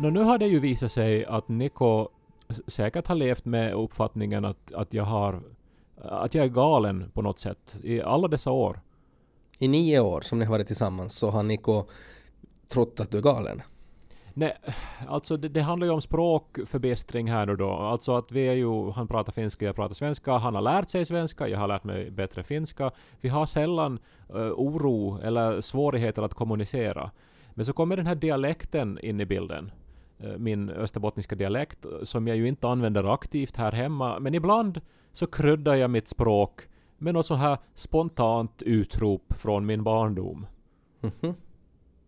Nå, nu har det ju visat sig att Niko säkert har levt med uppfattningen att, att jag har att jag är galen på något sätt i alla dessa år. I nio år som ni har varit tillsammans så har Niko trott att du är galen. Nej, alltså det, det handlar ju om språkförbättring här nu då. Alltså att vi är ju, han pratar finska, jag pratar svenska, han har lärt sig svenska, jag har lärt mig bättre finska. Vi har sällan eh, oro eller svårigheter att kommunicera. Men så kommer den här dialekten in i bilden. Eh, min österbottniska dialekt, som jag ju inte använder aktivt här hemma. Men ibland så kryddar jag mitt språk med något så här spontant utrop från min barndom. Mhm.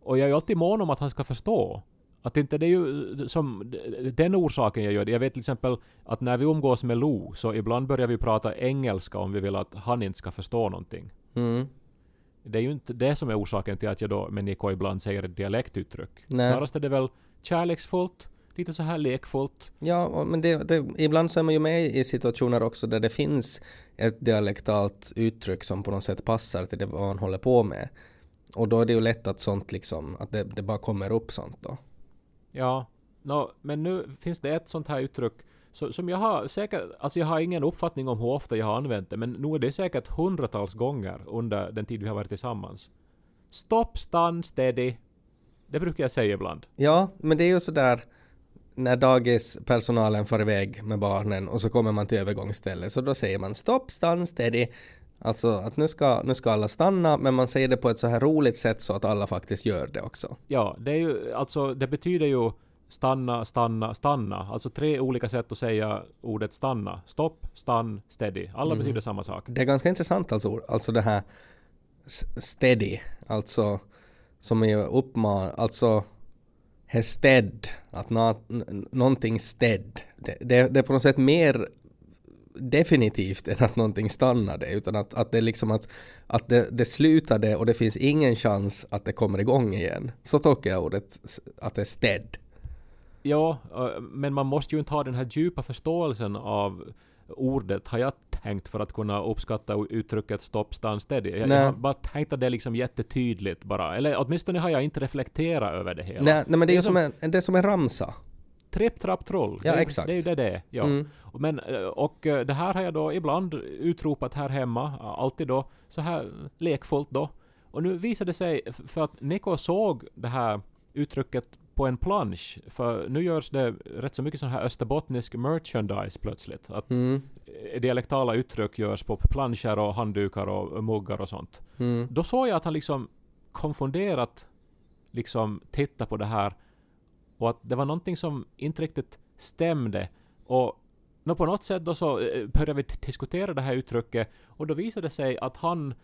Och jag är ju alltid mån om att han ska förstå. Att inte det är ju som den orsaken jag gör det. Jag vet till exempel att när vi umgås med Lo så ibland börjar vi prata engelska om vi vill att han inte ska förstå någonting. Mm. Det är ju inte det som är orsaken till att jag då med Niko ibland säger ett dialektuttryck. Nej. Snarast är det väl kärleksfullt, lite så här lekfullt. Ja, men det, det, ibland så är man ju med i situationer också där det finns ett dialektalt uttryck som på något sätt passar till det man håller på med. Och då är det ju lätt att sånt liksom, att det, det bara kommer upp sånt då. Ja, nå, men nu finns det ett sånt här uttryck så, som jag har säkert, alltså jag har ingen uppfattning om hur ofta jag har använt det, men nu är det säkert hundratals gånger under den tid vi har varit tillsammans. Stopp, stann, steady. Det brukar jag säga ibland. Ja, men det är ju sådär när dagispersonalen far iväg med barnen och så kommer man till övergångsstället så då säger man stopp, stann, steady. Alltså att nu ska, nu ska alla stanna men man säger det på ett så här roligt sätt så att alla faktiskt gör det också. Ja, det är ju, alltså det betyder ju stanna, stanna, stanna. Alltså tre olika sätt att säga ordet stanna. Stopp, stann, steady. Alla betyder samma sak. Det är ganska intressant alltså, alltså det här steady, alltså som är uppman, alltså hästed, att nå, någonting städd. Det, det, det är på något sätt mer definitivt än att någonting stannade utan att, att det är liksom att, att det, det slutade och det finns ingen chans att det kommer igång igen. Så tolkar jag ordet att det är städd. Ja, men man måste ju inte ha den här djupa förståelsen av ordet, har jag tänkt, för att kunna uppskatta uttrycket stopp, stann, steady. Jag, jag har bara tänkt att det är liksom jättetydligt bara. Eller åtminstone har jag inte reflekterat över det hela. Nej, nej men det är ju som- som en, det är som en ramsa. Tripp, trapp, troll. Ja, Det exakt. Det är ju det det är. Ja. Mm. Men, eh, och eh, det här har jag då ibland utropat här hemma, alltid då, så här lekfullt då. Och nu visade det sig, för att Niko såg det här uttrycket på en plansch, för nu görs det rätt så mycket sån här österbottnisk merchandise plötsligt. Att Mm. eh, dialektala uttryck görs på planscher och handdukar och muggar och sånt. Mm. Då såg jag att han liksom konfunderat liksom titta på det här och att det var någonting som inte riktigt stämde. Och nå, på något sätt då så eh, började vi diskutera det här uttrycket och då visade det sig att han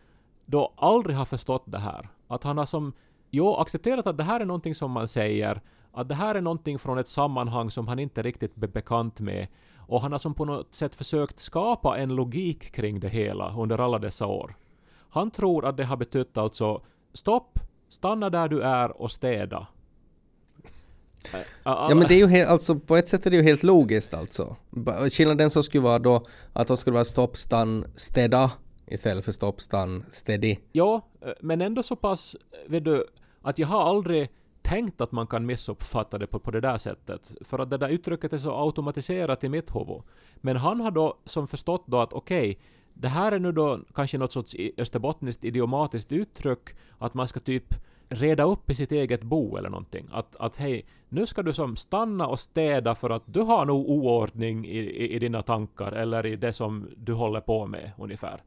då aldrig har förstått det här. Att han har som, jo, accepterat att det här är någonting som man säger, att det här är någonting från ett sammanhang som han inte riktigt är bekant med. Och han har som på något sätt försökt skapa en logik kring det hela under alla dessa år. Han tror att det har betytt alltså stopp, stanna där du är och städa. Äh, Ja men det är ju helt, alltså på ett sätt är det ju helt logiskt alltså. Skillnaden så skulle vara då att de skulle vara stopp, stann, städa istället för stopp, stann, steady. Ja, eh, men ändå så pass, eh, vet du, att jag har aldrig tänkt att man kan missuppfatta det på, på det där sättet. För att det där uttrycket är så automatiserat i mitt huvud. Men han har då som förstått då att okej, det här är nu då kanske något sorts österbottniskt idiomatiskt uttryck, att man ska typ reda upp i sitt eget bo eller någonting. Att, att hej, nu ska du som stanna och städa för att du har nog oordning i, i, i dina tankar eller i det som du håller på med ungefär.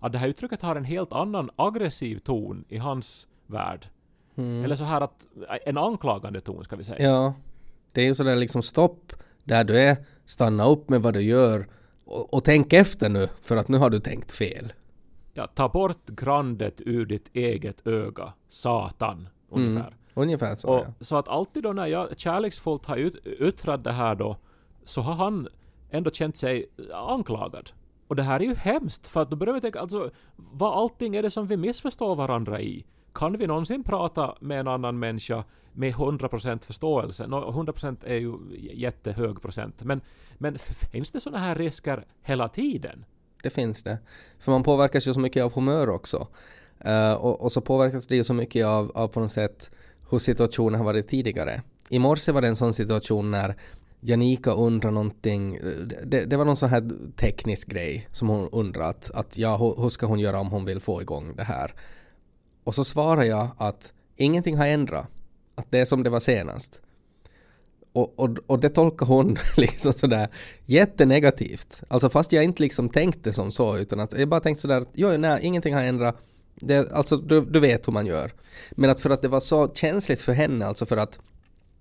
Att det här uttrycket har en helt annan aggressiv ton i hans värld. Eller så här att, en anklagande ton ska vi säga. Ja. Det är ju sådär liksom stopp där du är, stanna upp med vad du gör och, och tänk efter nu för att nu har du tänkt fel. ja, ta bort grandet ur ditt eget öga, satan, ungefär. Mm. Ungefär så Och, ja. Så att alltid då när jag kärleksfullt har yttrat det här då, så har han ändå känt sig anklagad. Och det här är ju hemskt, för att då börjar vi tänka, alltså, vad allting är det som vi missförstår varandra i? Kan vi någonsin prata med en annan människa med 100% förståelse? Nå, 100% är ju jättehög procent, men, men finns det sådana här risker hela tiden? Det finns det. För man påverkas ju så mycket av humör också. Uh, och, och så påverkas det ju så mycket av, av på något sätt hur situationen har varit tidigare. I morse var det en sån situation när Janika undrar någonting, det, det var någon sån här teknisk grej som hon undrar att, att ja, hur, ska hon göra om hon vill få igång det här? Och så svarar jag att ingenting har ändrat, att det är som det var senast. Och, och, och det tolkar hon liksom sådär jättenegativt. Alltså fast jag inte liksom tänkte som så utan att jag bara tänkte sådär att jo, nej, ingenting har ändrat. Det, alltså du, du vet hur man gör. Men att för att det var så känsligt för henne, alltså för att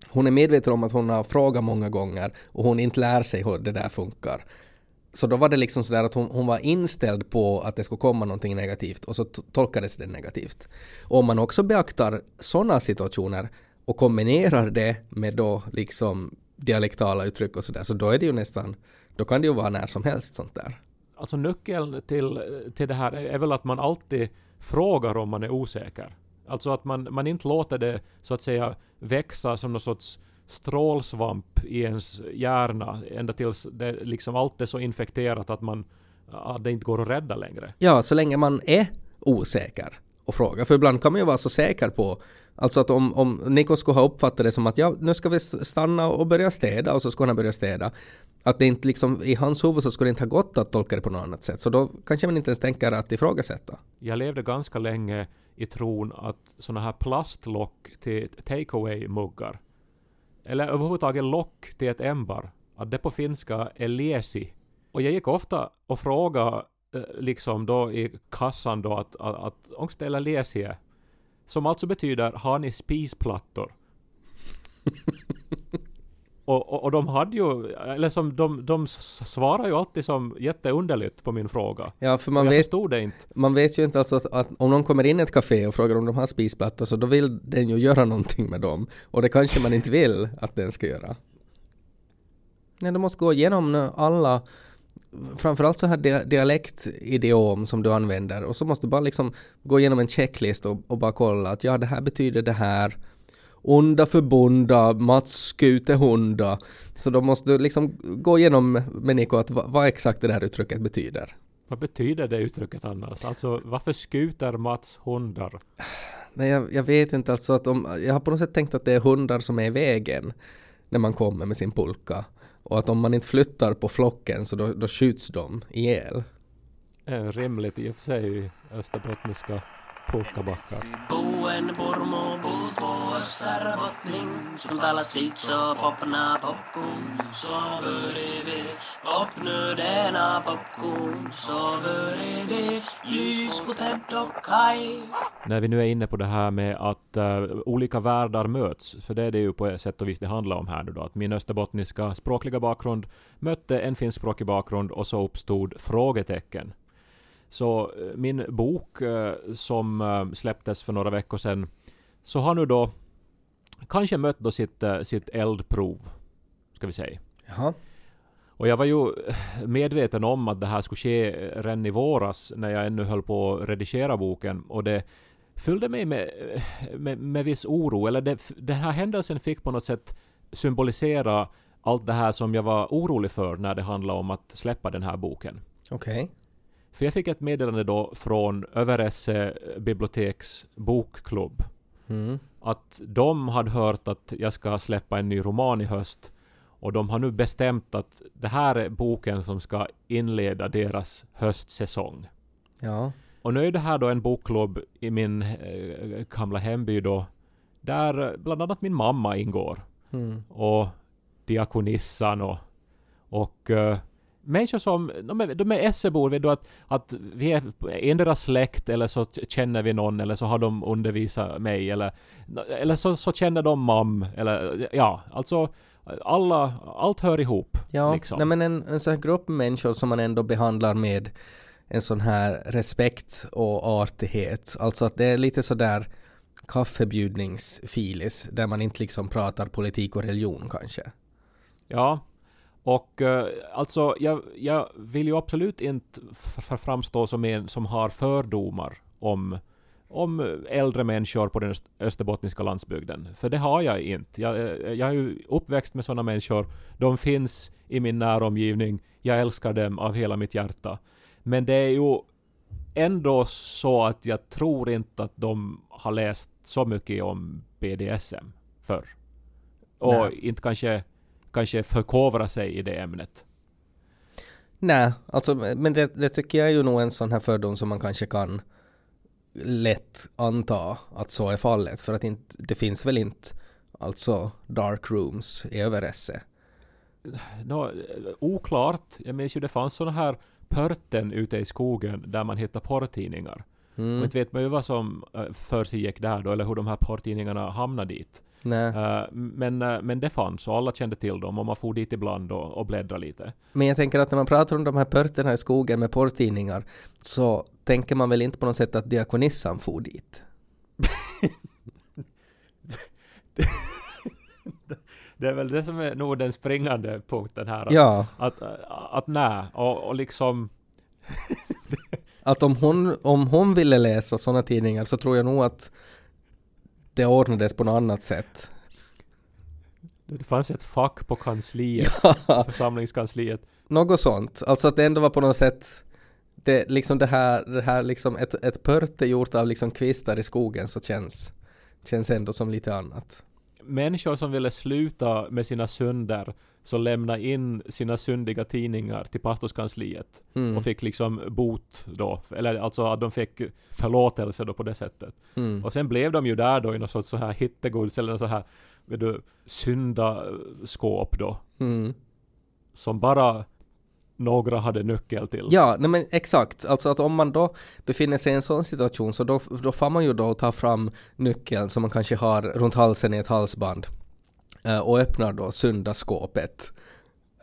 hon är medveten om att hon har frågat många gånger och hon inte lär sig hur det där funkar. Så då var det liksom sådär att hon, hon var inställd på att det skulle komma någonting negativt och så tolkades det negativt. Och om man också beaktar sådana situationer och kombinerar det med då liksom dialektala uttryck och sådär så då är det ju nästan, då kan det ju vara när som helst sånt där. Alltså nyckeln till, till det här är väl att man alltid frågar om man är osäker. Alltså att man, man inte låter det så att säga växa som någon sorts strålsvamp i ens hjärna ända tills det liksom allt är så infekterat att man att det inte går att rädda längre. Ja, så länge man är osäker och fråga. För ibland kan man ju vara så säker på, alltså att om, om Niko skulle ha uppfattat det som att ja, nu ska vi stanna och börja städa och så skulle han börja städa. Att det inte liksom, i hans huvud så skulle det inte ha gått att tolka det på något annat sätt. Så då kanske man inte ens tänker att ifrågasätta. Jag levde ganska länge i tron att såna här plastlock till takeaway-muggar eller överhuvudtaget lock till ett ämbar, att det på finska är lesi. Och jag gick ofta och frågade liksom då i kassan då att, att, att onko teillä lesie? Som alltså betyder har ni spisplattor? och, och, och de hade ju, eller som de, de svarar ju alltid som jätteunderligt på min fråga. Ja, för man jag vet, förstod det inte. man vet ju inte alltså att, att om någon kommer in i ett café och frågar om de har spisplattor så då vill den ju göra någonting med dem. Och det kanske man inte vill att den ska göra. Ja, du måste gå igenom alla framförallt så här dia- dialektidiom som du använder och så måste du bara liksom gå igenom en checklist och, och bara kolla att ja det här betyder det här Onda förbunda, Mats skute hunda. Så då måste du liksom gå igenom med Niko att vad, vad exakt det här uttrycket betyder. Vad betyder det uttrycket annars? Alltså varför skuter Mats hundar? Nej, jag, jag vet inte alltså att om, jag har på något sätt tänkt att det är hundar som är i vägen när man kommer med sin pulka. Och att om man inte flyttar på flocken så då, då skjuts de ihjäl. Eh, rimligt i och för sig i österbottniska pulkabackar. Buen purmu puut vuossar bottning, som talar sitso popna popkuun, så börjar vi popnu denna popkuun, så börjar vi lys på Ted och Kai. När vi nu är inne på det här med att eh, olika världar möts, för det är det ju på sätt och vis det handlar om här nu då, att min österbottniska språkliga bakgrund mötte en finskspråkig bakgrund och så uppstod frågetecken. Så eh, min bok eh, som eh, släpptes för några veckor sedan, så har nu då kanske mött då sitt, sitt eldprov, ska vi säga. Jaha. Och jag var ju medveten om att det här skulle ske redan i våras när jag ännu höll på att redigera boken och det fyllde mig med, med, med viss oro. Eller det, den här händelsen fick på något sätt symbolisera allt det här som jag var orolig för när det handlade om att släppa den här boken. Okej. För jag fick ett meddelande då från Överesse biblioteks bokklubb Mm. att de hade hört att jag ska släppa en ny roman i höst och de har nu bestämt att det här är boken som ska inleda deras höstsäsong. Ja. Och nu är det här då en bokklubb i min eh, gamla hemby då där eh, bland annat min mamma ingår Mm. och diakonissan och, och uh, människor som, de är, de är Essebor, du att, att vi är endera släkt eller så känner vi någon eller så har de undervisat mig eller, eller så, så känner de mam eller ja, alltså alla, allt hör ihop. Ja, liksom. nej men en, en sån här grupp människor som man ändå behandlar med en sån här respekt och artighet. Alltså att det är lite sådär kaffebjudningsfilis där man inte liksom pratar politik och religion kanske. Ja, och eh, alltså jag, jag vill ju absolut inte framstå som en som har fördomar om, om äldre människor på den öst- österbottniska landsbygden. För det har jag inte. Jag, eh, jag är ju uppväxt med sådana människor. De finns i min näromgivning. Jag älskar dem av hela mitt hjärta. Men det är ju ändå så att jag tror inte att de har läst så mycket om BDSM förr. Och Nej. inte kanske, kanske förkovra sig i det ämnet. Nej, alltså, men det, det tycker jag är ju nog en sån här fördom som man kanske kan lätt anta att så är fallet för att inte, det finns väl inte alltså dark rooms i Överesse. Nå, oklart. Jag minns ju det fanns såna här pörten ute i skogen där man hittade porrtidningar. Mm. Och inte vet man ju vad som uh, för sig gick där då, eller hur de här porrtidningarna hamnade dit. Nej. Eh, men, eh, men det fanns och alla kände till dem och man for dit ibland och, och bläddrade lite. Men jag tänker att när man pratar om de här pörterna i skogen med porrtidningar så tänker man väl inte på något sätt att diakonissan for dit. Det är väl det som är nog den springande punkten här. Att, Ja, att, att, att nej, och, och liksom... att om hon, om hon ville läsa sådana tidningar så tror jag nog att det ordnades på något annat sätt. Det fanns ett fack på kansliet, församlingskansliet. Något sånt. Alltså att det ändå var på något sätt det, liksom det här, det här liksom ett, ett pörte gjort av liksom kvistar i skogen så känns, känns ändå som lite annat. Människor som ville sluta med sina synder så lämna in sina syndiga tidningar till pastorskansliet Mm. och fick liksom bot då, eller alltså att de fick förlåtelse då på det sättet. Mm. Och sen blev de ju där då i något sorts så här hittegods eller något så här vet du, syndaskåp då, Mm. som bara några hade nyckel till. Ja, nej men exakt. Alltså att om man då befinner sig i en sån situation så då, då får man ju då ta fram nyckeln som man kanske har runt halsen i ett halsband Eh, och öppnar då syndaskåpet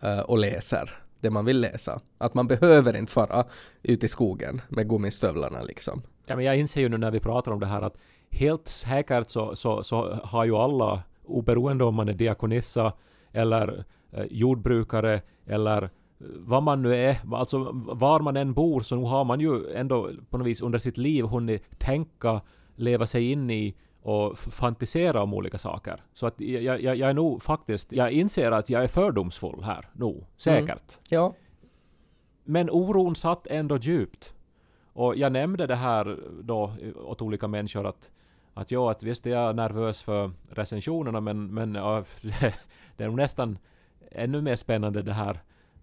eh, och läser det man vill läsa. Att man behöver inte fara ut i skogen med gummistövlarna liksom. Ja, men jag inser ju nu när vi pratar om det här att helt säkert så, så, så har ju alla, oberoende om man är diakonissa eller eh, jordbrukare eller vad man nu är, alltså var man än bor så nu har man ju ändå på något vis under sitt liv hunnit tänka, leva sig in i och fantisera om olika saker. Så att jag, jag, jag är nog faktiskt, jag inser att jag är fördomsfull här, nog, säkert. Ja. Men oron satt ändå djupt. Och jag nämnde det här då åt olika människor att, att ja, att visst är jag nervös för recensionerna men, men ja, det är nog nästan ännu mer spännande det här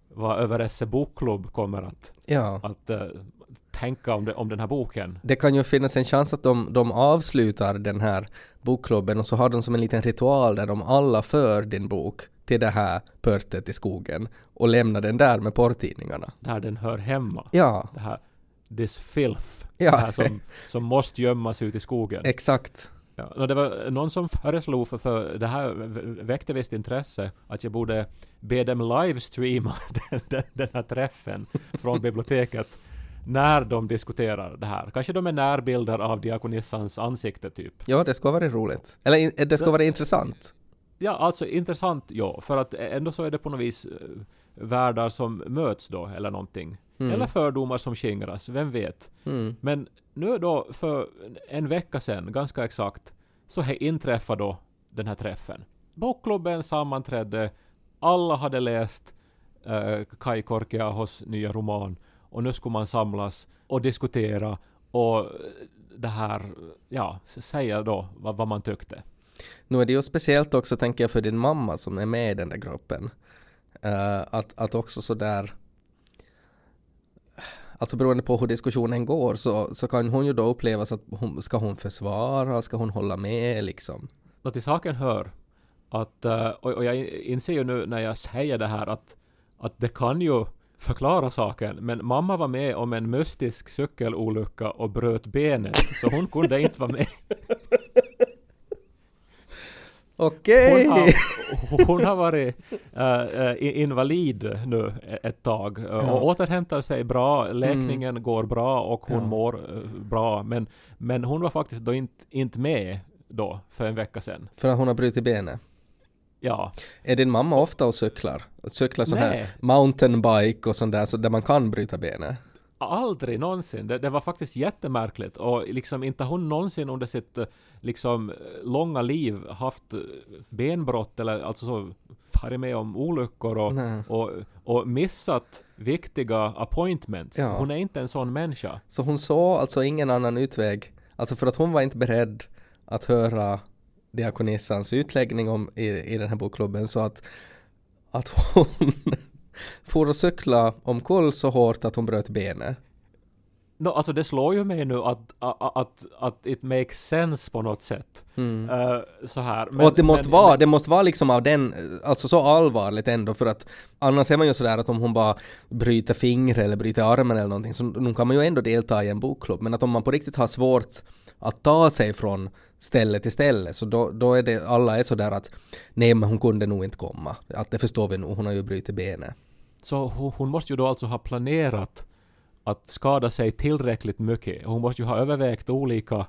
vad Överesse bokklubb kommer att, Ja. att tänka om, det, om den här boken. Det kan ju finnas en chans att de, de avslutar den här bokklubben och så har de som en liten ritual där de alla för din bok till det här pörtet i skogen och lämnar den där med porrtidningarna. Där den hör hemma. Ja, Det här this filth. Ja. Det här som, som måste gömmas ut i skogen. exakt. Ja, det var någon som föreslog, för, för det här väckte visst intresse, att jag borde be dem livestreama den, den, den här träffen från biblioteket när de diskuterar det här. Kanske de är närbilder av diakonissans ansikte typ. Ja, det skulle vara roligt. Eller det skulle vara intressant. Ja, alltså intressant ja, för att ändå så är det på något vis eh, världar som möts då, eller någonting. Mm. Eller fördomar som skingras, vem vet? Mm. Men nu då för en vecka sedan, ganska exakt, så inträffade då den här träffen. Bokklubben sammanträdde, alla hade läst eh, Kai Korkeahos nya roman och nu skulle man samlas och diskutera och det här, ja, säga då vad, vad man tyckte. Nu är det ju speciellt också, tänker jag, för din mamma som är med i den där gruppen. Eh, att, att också sådär Alltså beroende på hur diskussionen går så, så kan hon ju då upplevas att hon, ska hon försvara, ska hon hålla med liksom? Nå till saken hör att, eh, och, och jag inser ju nu när jag säger det här att, att det kan ju förklara saken, men mamma var med om en mystisk cykelolycka och bröt benet, så hon kunde inte vara med. Okej! Hon har, hon har varit äh, invalid nu ett tag Ja. och återhämtar sig bra, läkningen går bra och hon Ja. mår bra. Men, men hon var faktiskt då inte, inte med då för en vecka sedan. För att hon har brutit benet. Ja, Är din mamma ofta och cyklar? Cyklar sån här Nej. mountainbike och sånt där så där man kan bryta benet? aldrig någonsin. Det, det var faktiskt jättemärkligt och liksom inte hon någonsin under sitt eh, liksom långa liv haft eh, benbrott eller alltså så farit med om olyckor och, och, och missat viktiga appointments. Ja. Hon är inte en sån människa. Så hon såg alltså ingen annan utväg, alltså för att hon var inte beredd att höra diakonissans utläggning om i, i den här bokklubben så att, att hon for och cykla omkull så hårt att hon bröt benet. No, alltså det slår ju mig nu att, att, att, att it makes sense på något sätt. Eh, så här. Men, och att det måste, men- vara, men- det måste vara liksom av den, alltså så allvarligt ändå för att annars är man ju sådär att om hon bara bryter fingret eller bryter armen eller någonting så nu kan man ju ändå delta i en bokklubb men att om man på riktigt har svårt att ta sig från ställe till ställe så då, då är det, alla är sådär att nej men hon kunde nog inte komma. Att det förstår vi nog, hon har ju brutit benet. Så hon, måste ju då alltså ha planerat att skada sig tillräckligt mycket. Hon måste ju ha övervägt olika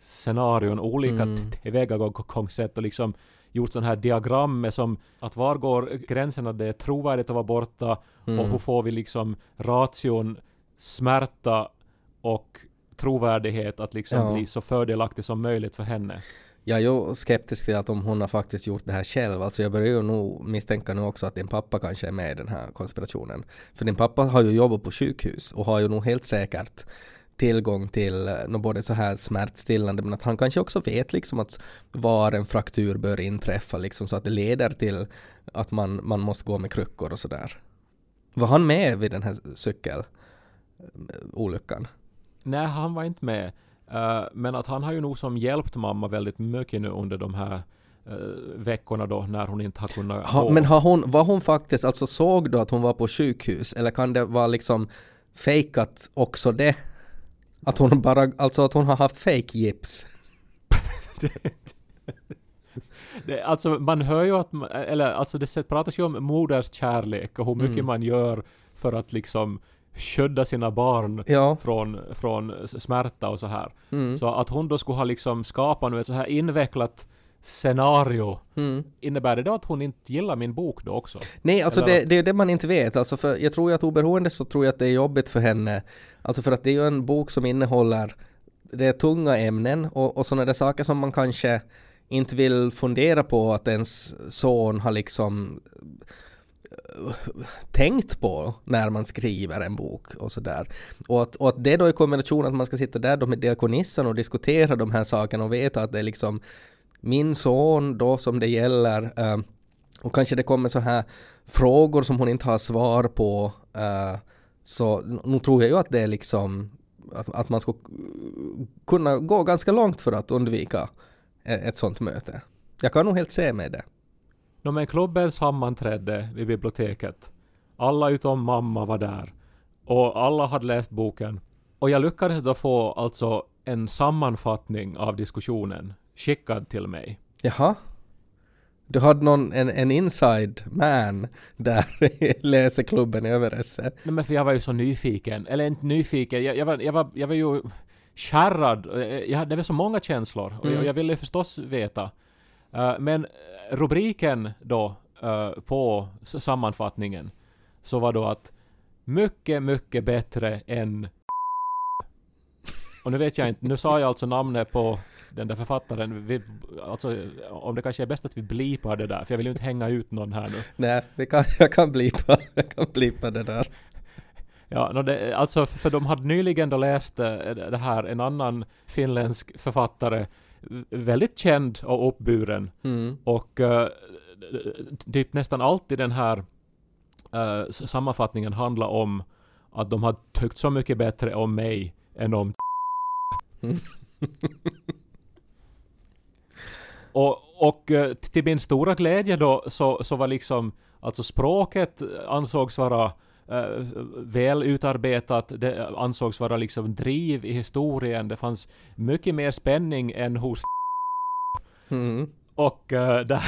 scenarion, olika mm. tillvägagångssätt och liksom gjort sådana här diagram med som att var går gränserna det är trovärdigt att vara borta Mm. och hur får vi liksom ration, smärta och trovärdighet att liksom Ja. bli så fördelaktig som möjligt för henne. Jag är skeptisk till att om hon har faktiskt gjort det här själv. Alltså jag börjar ju nog misstänka nu också att din pappa kanske är med i den här konspirationen. För din pappa har ju jobbat på sjukhus och har ju nog helt säkert tillgång till eh, nå både så här smärtstillande men att han kanske också vet liksom att var en fraktur bör inträffa liksom så att det leder till att man, man måste gå med kryckor och sådär. Var han med vid den här cykelolyckan? Nej, han var inte med. Eh, men att han har ju nog som hjälpt mamma väldigt mycket nu under de här eh, veckorna då när hon inte har kunnat Ha, gå. men har hon, var hon faktiskt, alltså såg du att hon var på sjukhus eller kan det vara liksom fejkat också det? Att hon bara, alltså att hon har haft fake gips? Det, alltså man hör ju att, man- eller alltså det pratas ju om moders kärlek och hur mycket Mm. man gör för att liksom skydda sina barn Ja. från, från smärta och så här. Mm. Så att hon då skulle ha liksom skapat nu ett så här invecklat scenario. Mm. Innebär det då att hon inte gillar min bok då också? Nej, alltså Eller- det, det är det man inte vet. Alltså för jag tror ju att oberoende så tror jag att det är jobbigt för henne. Alltså för att det är ju en bok som innehåller det är tunga ämnen och, och sådana där saker som man kanske inte vill fundera på att ens son har liksom tänkt på när man skriver en bok och sådär. Och att, och att det då i kombination att man ska sitta där då med diakonissen och diskutera de här sakerna och veta att det är liksom min son då som det gäller eh, och kanske det kommer så här frågor som hon inte har svar på eh, så nu tror jag ju att det är liksom att, att man ska kunna gå ganska långt för att undvika ett sånt möte. Jag kan nog helt se med det. No, men klubben sammanträdde vid biblioteket. Alla utom mamma var där. Och alla hade läst boken. Och jag lyckades då få alltså en sammanfattning av diskussionen skickad till mig. Jaha? Du hade någon, en, en inside man där i läseklubben i Överesse. Nej, men för jag var ju så nyfiken. Eller inte nyfiken, jag, jag, var, jag, var, jag var ju kärrad. Jag hade, det var så många känslor och jag, Mm. jag ville förstås veta. Eh, men rubriken då eh, på sammanfattningen så var då att mycket, mycket bättre än och nu vet jag inte, nu sa jag alltså namnet på den där författaren. Vi, alltså, om det kanske är bäst att vi blipar det där, för jag vill ju inte hänga ut någon här nu. Nej, det kan, jag kan blipa, jag kan blipa det där. Ja, no, det, alltså för de hade nyligen då läst eh, det här, en annan finländsk författare, väldigt känd och uppburen Mm. och eh, typ nästan alltid den här s- sammanfattningen handlar om att de har tyckt så mycket bättre om mig än om Och, och eh, till min stora glädje då så, så var liksom alltså språket ansågs vara eh, väl utarbetat, det ansågs vara liksom driv i historien, det fanns mycket mer spänning än hos Mm. Och eh,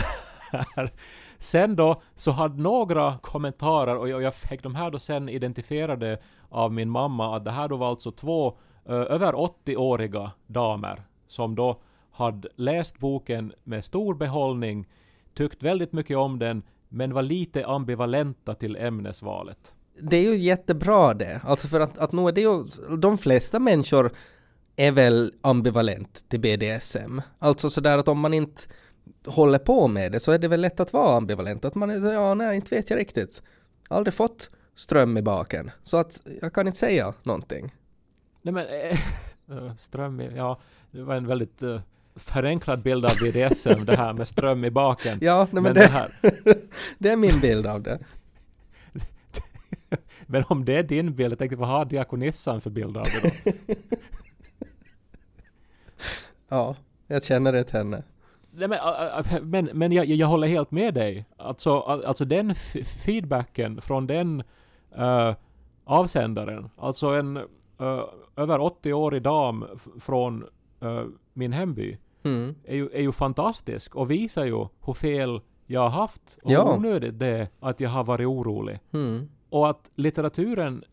här. Sen då så hade några kommentarer och jag, jag fick de här då sen identifierade av min mamma att det här då var alltså två eh, över 80-åriga damer som då hade läst boken med stor behållning, tyckt väldigt mycket om den men var lite ambivalenta till ämnesvalet. Det är ju jättebra det, alltså för att, att nog är det ju, de flesta människor är väl ambivalent till BDSM. Alltså sådär att om man inte håller på med det så är det väl lätt att vara ambivalent. Att man är så, ja nej, inte vet jag riktigt. Aldrig fått ström i baken. Så att jag kan inte säga någonting. Nej men, äh, ström i, ja, det var en väldigt eh, förenklad bild av BDSM det här med ström i baken. Ja, nej, men, men det, det här, det är min bild av det. men om det är din bild, jag tänkte vad har diakonissan för bild av det då? Ja, jag känner det till henne. Nej, men, ä, ä, men, men jag, jag håller helt med dig. Alltså, alltså den feedbacken från den uh, avsändaren, alltså en uh, över 80-årig dam från uh, min hemby, Mm. är ju, är ju fantastisk och visar ju hur fel jag har haft och Ja. onödigt det att jag har varit orolig. Mm. Och att litteraturen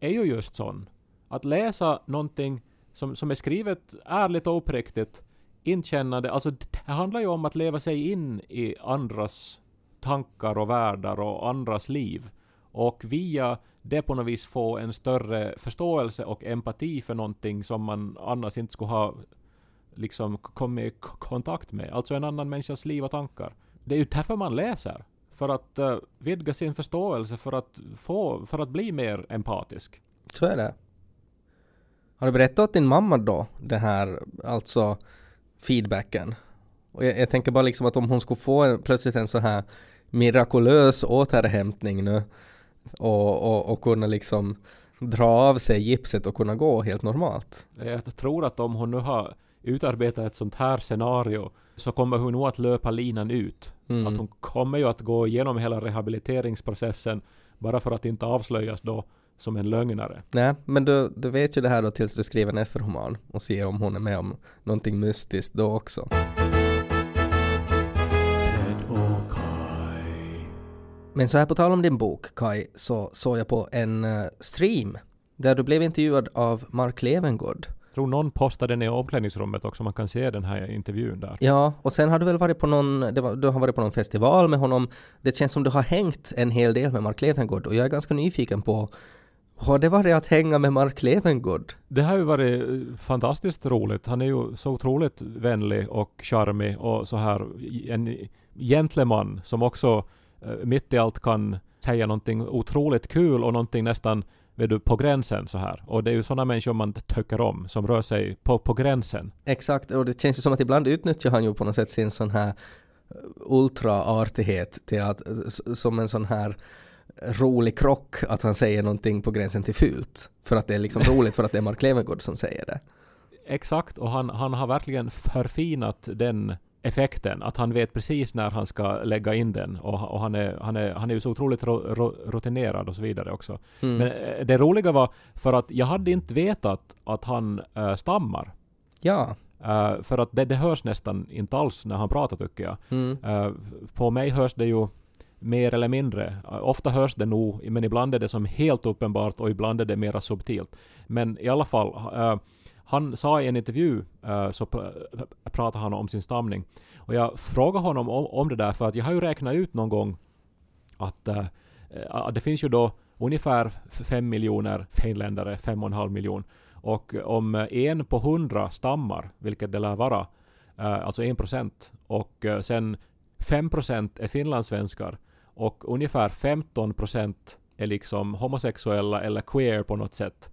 är ju just sån. Att läsa någonting som, som är skrivet ärligt och uppriktigt, inkännande, alltså det handlar ju om att leva sig in i andras tankar och världar och andras liv. Och via det på något vis få en större förståelse och empati för någonting som man annars inte skulle ha liksom kommit i kontakt med. Alltså en annan människas liv och tankar. Det är ju därför man läser. För att uh, vidga sin förståelse, för att, få, för att bli mer empatisk. Så är det. Har du berättat åt din mamma då, det här, alltså feedbacken? Och jag, jag tänker bara liksom att om hon skulle få en, plötsligt en så här mirakulös återhämtning nu och, och, och kunna liksom dra av sig gipset och kunna gå helt normalt. Jag tror att om hon nu har utarbetat ett sånt här scenario så kommer hon nog att löpa linan ut. Mm. Att hon kommer ju att gå igenom hela rehabiliteringsprocessen bara för att inte avslöjas då som en lögnare. Nej, men du, du vet ju det här då tills du skriver nästa roman och ser om hon är med om någonting mystiskt då också. Men så här på tal om din bok, Kai, så såg jag på en eh, stream där du blev intervjuad av Mark Levengood. Tror någon postade den i omklädningsrummet också, man kan se den här intervjun där. Ja, och sen har du väl varit på någon, det var, du har varit på någon festival med honom. Det känns som du har hängt en hel del med Mark Levengood och jag är ganska nyfiken på har det varit att hänga med Mark Levengood? Det har ju varit eh, fantastiskt roligt. Han är ju så otroligt vänlig och charmig och så här en gentleman som också eh, mitt i allt kan säga någonting otroligt kul och någonting nästan vet du, på gränsen så här. Och det är ju sådana människor man tycker om, som rör sig på, på gränsen. Exakt, och det känns ju som att ibland utnyttjar han ju på något sätt sin sån här eh, ultraartighet till att, s- som en sån här rolig krock att han säger någonting på gränsen till fult. För att det är liksom roligt för att det är Mark Levengood som säger det. Exakt, och han, han har verkligen förfinat den effekten. Att han vet precis när han ska lägga in den. Och, och han, är, han, är, han är ju så otroligt ro, ro, rutinerad och så vidare också. Mm. Men eh, det roliga var för att jag hade inte vetat att han äh, stammar. Ja. Eh, för att det, det hörs nästan inte alls när han pratar tycker jag. Mm. Eh, på mig hörs det ju mer eller mindre. Ofta hörs det nog, men ibland är det som helt uppenbart och ibland är det mera subtilt. Men i alla fall, han sa i en intervju uh, så pr- pratade han om sin stamning. Och jag frågade honom om, om det där för att jag har ju räknat ut någon gång att uh, eh, det finns ju då ungefär fem miljoner finländare, fem och en halv miljon. Och om en på hundra stammar, vilket det lär vara, eh, alltså en procent, och sen fem procent är finlandssvenskar och ungefär 15 procent är liksom homosexuella eller queer på något sätt,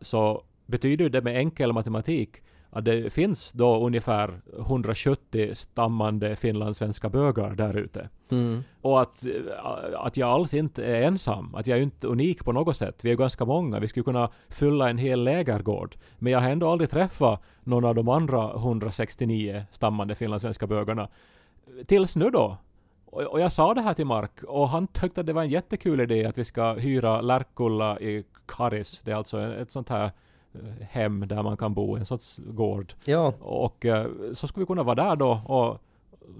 så betyder det med enkel matematik att det finns då ungefär 170 stammande finlandssvenska bögar där ute. Mm. Och att, att jag alls inte är ensam, att jag är inte unik på något sätt. Vi är ganska många, vi skulle kunna fylla en hel lägergård. Men jag har ändå aldrig träffat någon av de andra 169 stammande finlandssvenska bögarna. Tills nu då. Och jag sa det här till Mark och han tyckte att det var en jättekul idé att vi ska hyra Lärkulla i Karis. Det är alltså ett sånt här hem där man kan bo, en sorts gård. Ja. Och eh, så skulle vi kunna vara där då och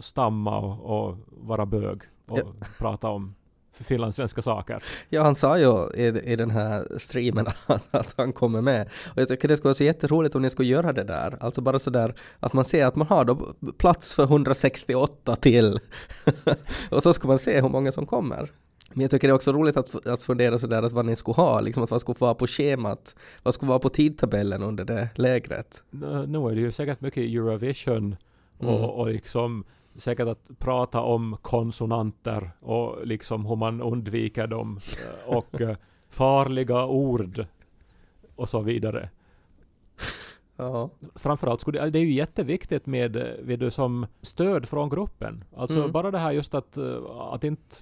stamma och, och vara bög och Ja. prata om finlandssvenska saker. Ja, han sa ju i, i den här streamen att, att han kommer med. Och jag tycker det skulle vara så jätteroligt om ni skulle göra det där. Alltså bara sådär att man ser att man har då plats för 168 till. och så ska man se hur många som kommer. Men jag tycker det är också roligt att, att fundera sådär att vad ni skulle ha, liksom att vad skulle vara på schemat, vad skulle vara på tidtabellen under det lägret. Nu är det ju säkert mycket Eurovision Mm. och, och liksom säkert att prata om konsonanter och liksom hur man undviker dem eh, och eh, farliga ord och så vidare. Ja. Framförallt skulle det, det är ju jätteviktigt med, eh, vet du, som stöd från gruppen. Alltså Mm. bara det här just att, att inte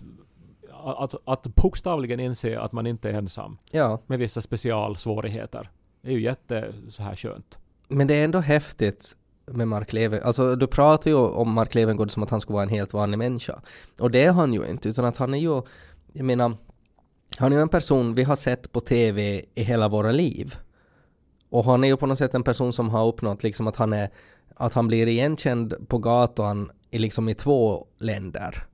att, att bokstavligen inse att man inte är ensam ja, med vissa specialsvårigheter. Det är ju jätte så här skönt. men det är ändå häftigt med Mark Levengood. Alltså du pratar ju om Mark Levengood som att han skulle vara en helt vanlig människa. Och det är han ju inte, utan att han är ju, jag menar, han är ju en person vi har sett på TV i hela våra liv. Och han är ju på något sätt en person som har uppnått liksom att han är, att han blir igenkänd på gatan i liksom i två länder.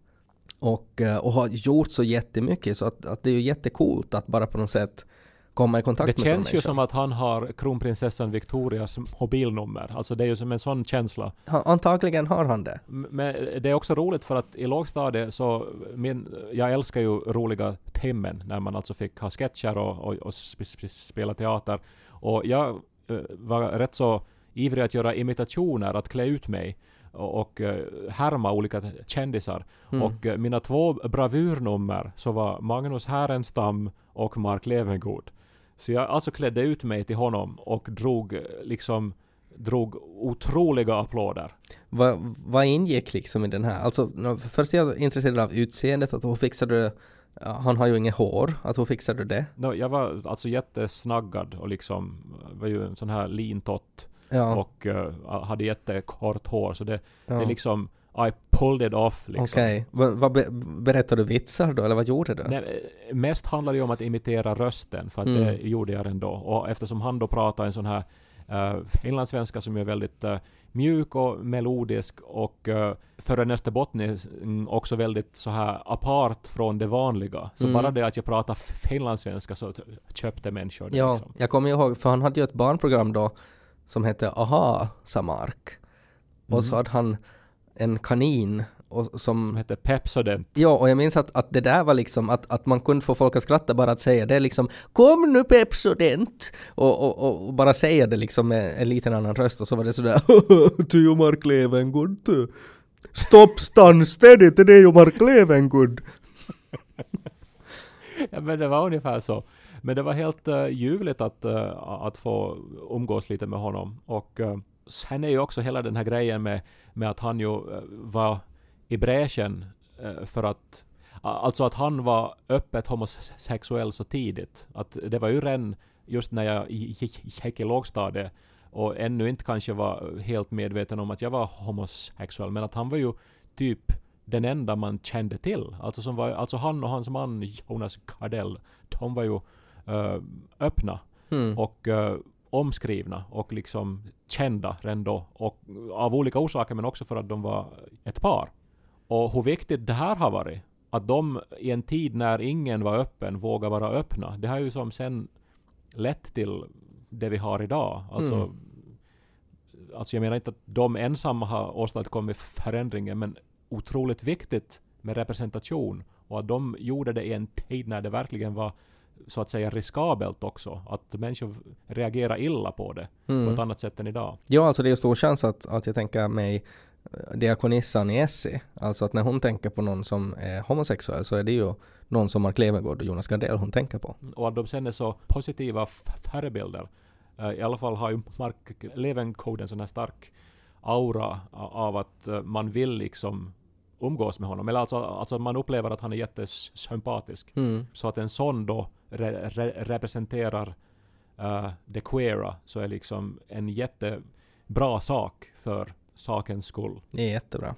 Och, eh, och har gjort så jättemycket så att, att det är ju jättecoolt att bara på något sätt komma i kontakt Det med sån känns ju som att han har kronprinsessan Victorias mobilnummer. Alltså det är ju som en sån känsla. Han, antagligen har han det. Men det är också roligt för att i lågstadiet så, min, jag älskar ju roliga timmen när man alltså fick ha sketcher och, och, och sp sp spela teater. Och jag eh, var rätt så ivrig att göra imitationer, att klä ut mig och, eh, härma olika kändisar. Mm. Och eh, mina två bravurnummer så var Magnus Härenstam och Mark Levengood. Så jag alltså klädde ut mig till honom och drog eh, liksom drog otroliga applåder. Vad, vad ingick liksom i den här? Alltså, först är jag intresserad av utseendet, att hur fixade han har ju inget hår, att hur fixade du det? No, jag var alltså jättesnaggad och liksom var ju en sån här lintott Ja, och uh, hade jättekort hår så det, ja. det är liksom I pulled it off liksom. Okej, vad be, berättade du vitsar då, eller vad gjorde du? Nej, eh, mest handlar det om att imitera rösten för att Mm. det gjorde jag ändå. Och eftersom han då pratar en sån här uh, finlandssvenska som är väldigt eh, mjuk och melodisk och uh, för en österbottning också väldigt så här apart från det vanliga. Så Mm. bara det att jag pratar finlandssvenska så köpte människor det. Ja, Liksom. jag kommer ihåg, för han hade ju ett barnprogram då som hette Aha, sa Mark. Och så Mhm. hade han en kanin och Som som... heter Pepsodent. Ja, och jag minns att, att det där var liksom att, att man kunde få folk att skratta bara att säga det liksom Kom nu Pepsodent! Och, och, och, bara säga det liksom med en liten annan röst och så var det sådär ju Mark Levengood du. Stopp, stann, stedigt, det är ju Mark Levengood! Ja, men det var ungefär så. Men det var helt uh, ljuvligt att, uh, att få umgås lite med honom. Och uh, sen är ju också hela den här grejen med, med att han ju var i bräschen för att Alltså att han var öppet homosexuell så tidigt. Att det var ju redan just när jag gick i lågstadiet och ännu inte kanske var helt medveten om att jag var homosexuell. Men att han var ju typ den enda man kände till. Alltså, som var, alltså han och hans man Jonas Gardell, de var ju öppna Hmm. och eh, omskrivna och liksom kända redan då. Och av olika orsaker men också för att de var ett par. Och hur viktigt det här har varit. Att de i en tid när ingen var öppen vågar vara öppna. Det har ju som sen lett till det vi har idag. Alltså, Mm. alltså jag menar inte att de ensamma har åstadkommit förändringen men otroligt viktigt med representation och att de gjorde det i en tid när det verkligen var så att säga riskabelt också. Att människor reagerar illa på det på ett Mm. annat sätt än idag. Ja, alltså det är stor chans att, att jag tänker mig diakonissan i Essie. Alltså att när hon tänker på någon som är homosexuell så är det ju någon som Mark Levengood och Jonas Gardell hon tänker på. Och att de sen är så positiva förebilder. Eh, I alla fall har ju Mark Levengood en sån här stark aura av att eh, man vill liksom umgås med honom. Eller alltså, alltså man upplever att han är jättesympatisk. Mm. Så att en sån då re, re, representerar eh, det queera så är liksom en jättebra sak för sakens skull. Det är jättebra.